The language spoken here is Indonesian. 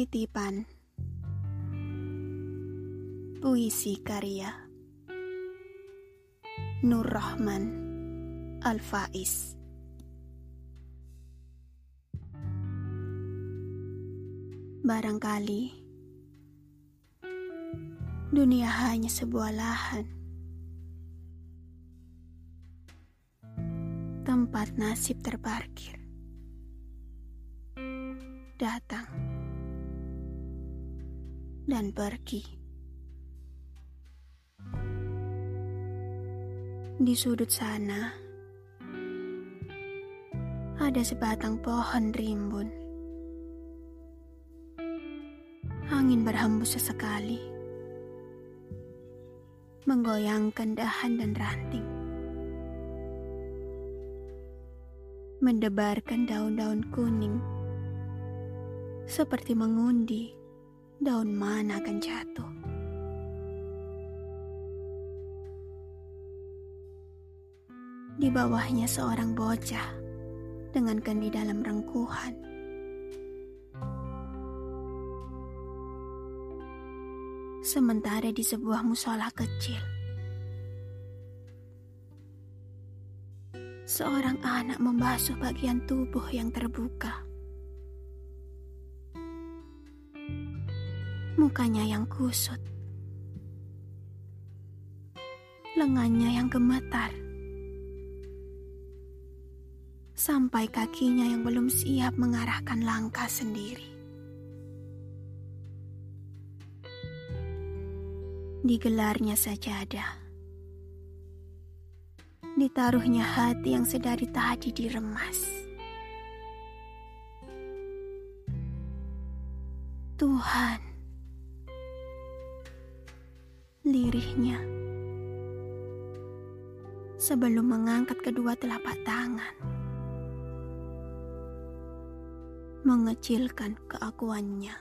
Titipan. Puisi karya Nur Rahman Al-Faiz. Barangkali dunia hanya sebuah lahan tempat nasib terparkir datang dan pergi. Di sudut sana ada sebatang pohon rimbun. Angin berhembus sesekali, menggoyangkan dahan dan ranting, mendebarkan daun-daun kuning seperti mengundi daun mana akan jatuh. Di bawahnya seorang bocah dengan kendi dalam rengkuhan. Sementara di sebuah musola kecil, seorang anak membasuh bagian tubuh yang terbuka. Mukanya yang kusut, lengannya yang gemetar, sampai kakinya yang belum siap mengarahkan langkah sendiri. Digelarnya sajadah, ditaruhnya hati yang sedari tadi diremas. Tuhan, lirihnya sebelum mengangkat kedua telapak tangan, mengecilkan keakuannya.